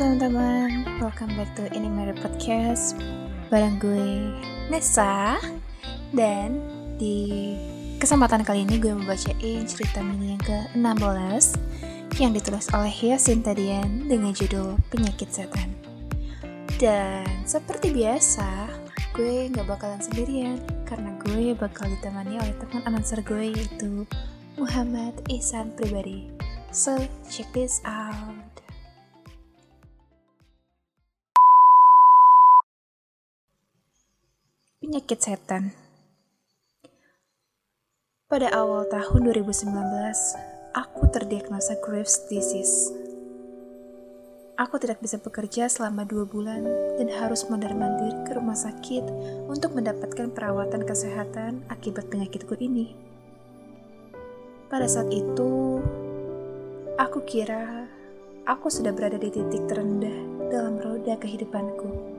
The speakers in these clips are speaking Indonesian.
teman-teman, welcome back to Inimary Podcast Bareng gue Nessa. Dan di kesempatan kali ini gue mau bacain cerita mini yang ke-16 Yang ditulis oleh Yasin Tadian dengan judul Penyakit Setan. Dan seperti biasa, gue gak bakalan sendirian Karena gue bakal ditemani oleh teman announcer gue yaitu Muhammad Ihsan Pribadi. So, check this out Penyakit setan. Pada awal tahun 2019, aku terdiagnosa Graves disease. Aku tidak bisa bekerja selama dua bulan dan harus mondar-mandir ke rumah sakit untuk mendapatkan perawatan kesehatan akibat penyakitku ini. Pada saat itu, aku kira aku sudah berada di titik terendah dalam roda kehidupanku.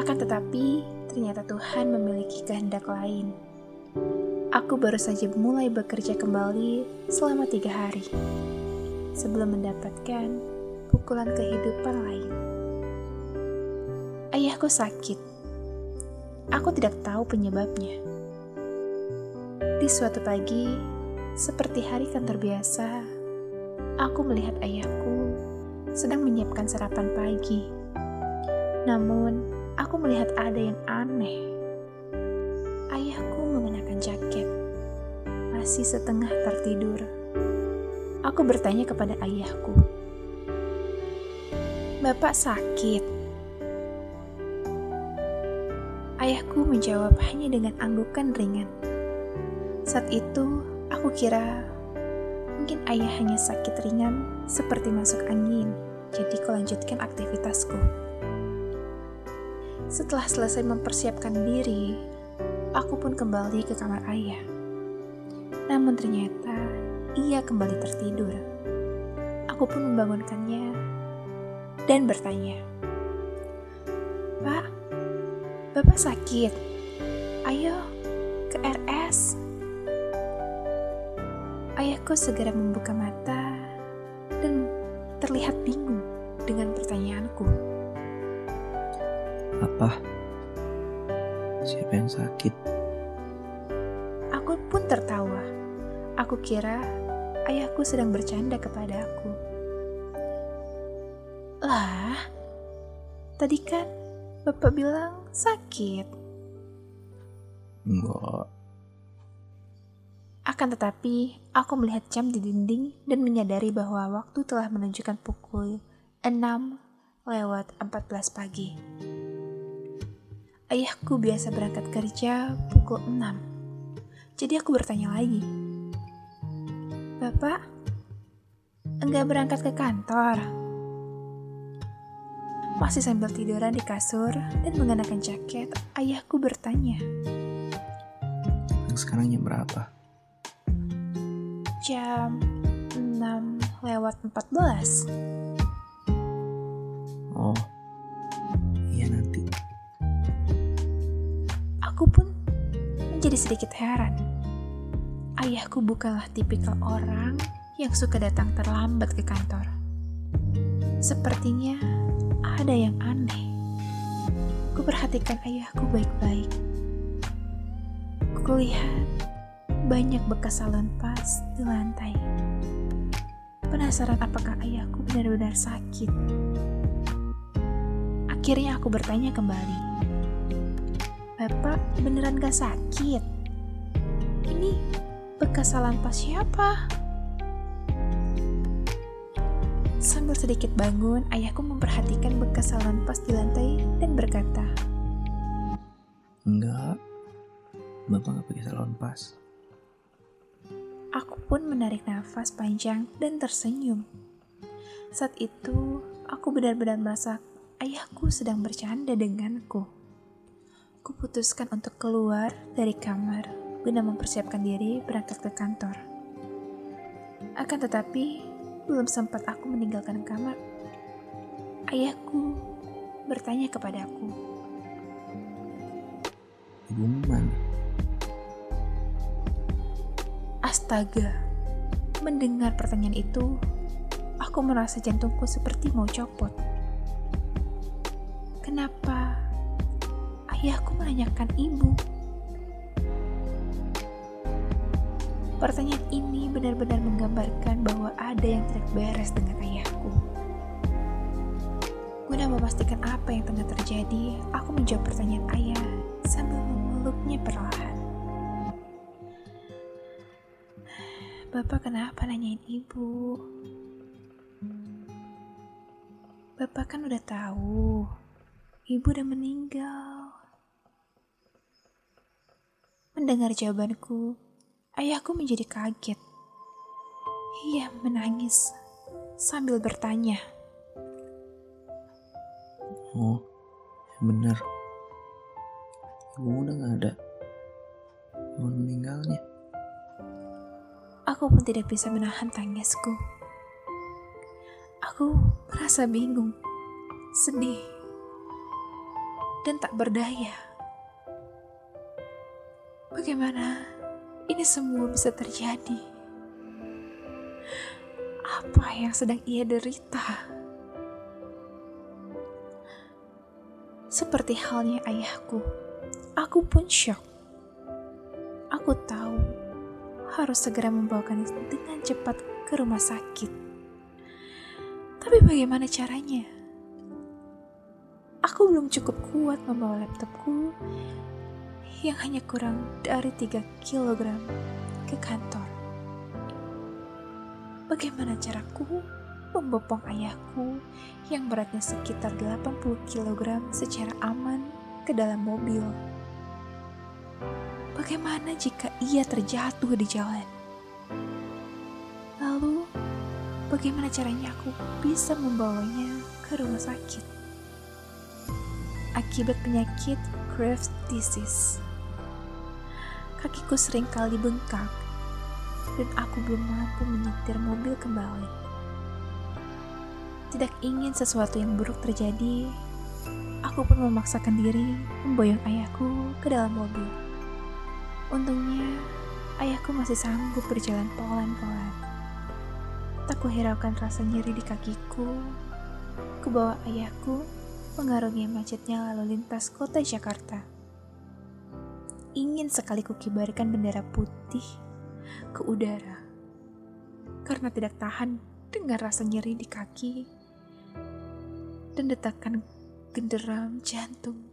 Akan tetapi, ternyata Tuhan memiliki kehendak lain. Aku baru saja mulai bekerja kembali selama tiga hari sebelum mendapatkan pukulan kehidupan lain. Ayahku sakit. Aku tidak tahu penyebabnya. Di suatu pagi, seperti hari kantor biasa, aku melihat ayahku sedang menyiapkan sarapan pagi. Namun, aku melihat ada yang aneh. Ayahku mengenakan jaket, masih setengah tertidur. Aku bertanya kepada ayahku, "Bapak sakit?" Ayahku menjawab hanya dengan anggukan ringan. Saat itu, aku kira mungkin ayah hanya sakit ringan seperti masuk angin, jadi kulanjutkan aktivitasku. Setelah selesai mempersiapkan diri, aku pun kembali ke kamar ayah. Namun ternyata ia kembali tertidur. Aku pun membangunkannya dan bertanya, "Pak, Bapak sakit? Ayo ke RS." Ayahku segera membuka mata dan terlihat bingung dengan pertanyaanku. Apa? Siapa yang sakit? Aku pun tertawa. Aku kira ayahku sedang bercanda kepada aku. Lah, tadi kan bapak bilang sakit. Enggak. Akan tetapi, aku melihat jam di dinding dan menyadari bahwa waktu telah menunjukkan pukul 6 lewat 14 pagi. Ayahku biasa berangkat kerja pukul 6. Jadi aku bertanya lagi. Bapak, enggak berangkat ke kantor? Masih sambil tiduran di kasur dan mengenakan jaket, ayahku bertanya. Sekarang jam berapa? Jam 6 lewat 14. Oh, jadi sedikit heran. Ayahku bukanlah tipikal orang yang suka datang terlambat ke kantor. Sepertinya ada yang aneh. Kuperhatikan ayahku baik-baik. Kulihat banyak bekas salon pas di lantai. Penasaran apakah ayahku benar-benar sakit. Akhirnya aku bertanya kembali. Bapak beneran gak sakit? Ini bekas salah pas siapa? Sambil sedikit bangun, ayahku memperhatikan bekas salah pas di lantai dan berkata, Enggak, Bapak gak pakai salon pas. Aku pun menarik nafas panjang dan tersenyum. Saat itu, aku benar-benar merasa ayahku sedang bercanda denganku kuputuskan untuk keluar dari kamar guna mempersiapkan diri berangkat ke kantor. Akan tetapi, belum sempat aku meninggalkan kamar, ayahku bertanya kepadaku. Ibu mana? Astaga, mendengar pertanyaan itu, aku merasa jantungku seperti mau copot. Kenapa ayahku menanyakan ibu? Pertanyaan ini benar-benar menggambarkan bahwa ada yang tidak beres dengan ayahku. Guna memastikan apa yang tengah terjadi, aku menjawab pertanyaan ayah sambil memeluknya perlahan. Bapak kenapa nanyain ibu? Bapak kan udah tahu, ibu udah meninggal. Mendengar jawabanku, ayahku menjadi kaget. Ia menangis sambil bertanya. Oh, bener. Ibu udah gak ada. Kapan meninggalnya? Aku pun tidak bisa menahan tangisku. Aku merasa bingung, sedih, dan tak berdaya. Bagaimana ini semua bisa terjadi? Apa yang sedang ia derita? Seperti halnya ayahku, aku pun shock. Aku tahu harus segera membawakan dengan cepat ke rumah sakit. Tapi bagaimana caranya? Aku belum cukup kuat membawa laptopku yang hanya kurang dari 3 kg ke kantor. Bagaimana caraku membopong ayahku yang beratnya sekitar 80 kg secara aman ke dalam mobil? Bagaimana jika ia terjatuh di jalan? Lalu, bagaimana caranya aku bisa membawanya ke rumah sakit? Akibat penyakit Graves disease, kakiku sering kali bengkak dan aku belum mampu menyetir mobil kembali. Tidak ingin sesuatu yang buruk terjadi, aku pun memaksakan diri memboyong ayahku ke dalam mobil. Untungnya, ayahku masih sanggup berjalan pelan-pelan. Tak kuhiraukan rasa nyeri di kakiku. Kubawa ayahku mengarungi macetnya lalu lintas kota Jakarta. Ingin sekali kukibarkan bendera putih ke udara. Karena tidak tahan dengan rasa nyeri di kaki dan detakan genderam jantung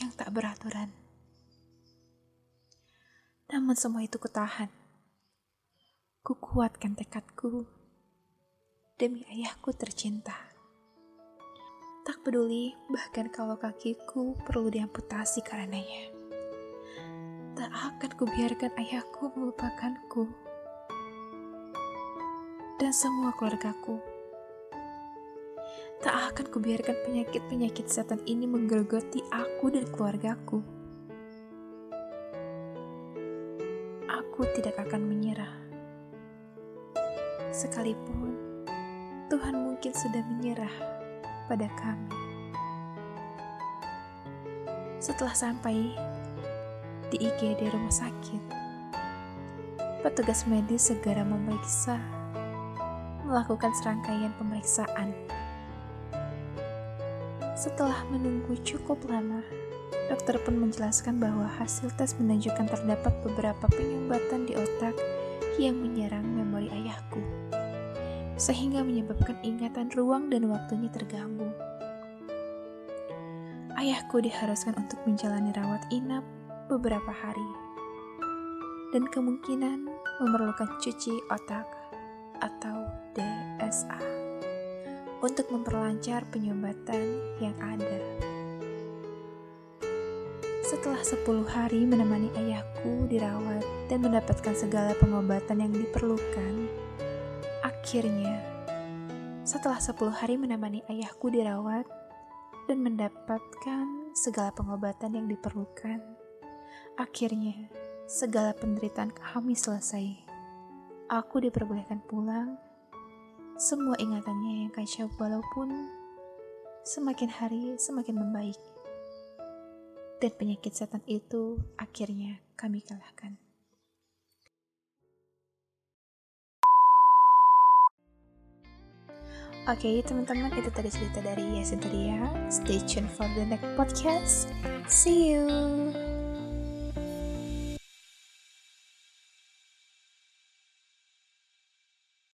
yang tak beraturan. Namun semua itu kutahan. Kukuatkan tekadku demi ayahku tercinta. Tak peduli bahkan kalau kakiku perlu diamputasi karenanya. Tak akan kubiarkan ayahku melupakanku dan semua keluargaku. Tak akan kubiarkan penyakit-penyakit setan ini menggerogoti aku dan keluargaku. aku tidak akan menyerah. Sekalipun Tuhan mungkin sudah menyerah pada kami. Setelah sampai di IGD rumah sakit, petugas medis segera memeriksa, melakukan serangkaian pemeriksaan. Setelah menunggu cukup lama, Dokter pun menjelaskan bahwa hasil tes menunjukkan terdapat beberapa penyumbatan di otak yang menyerang memori ayahku, sehingga menyebabkan ingatan ruang dan waktunya terganggu. Ayahku diharuskan untuk menjalani rawat inap beberapa hari, dan kemungkinan memerlukan cuci otak atau DSA untuk memperlancar penyumbatan yang ada. Setelah 10 hari menemani ayahku dirawat dan mendapatkan segala pengobatan yang diperlukan, akhirnya setelah 10 hari menemani ayahku dirawat dan mendapatkan segala pengobatan yang diperlukan, akhirnya segala penderitaan kami selesai. Aku diperbolehkan pulang. Semua ingatannya yang kacau walaupun semakin hari semakin membaik dan penyakit setan itu akhirnya kami kalahkan. Oke teman-teman itu tadi cerita dari Yasin tadi ya Stay tuned for the next podcast See you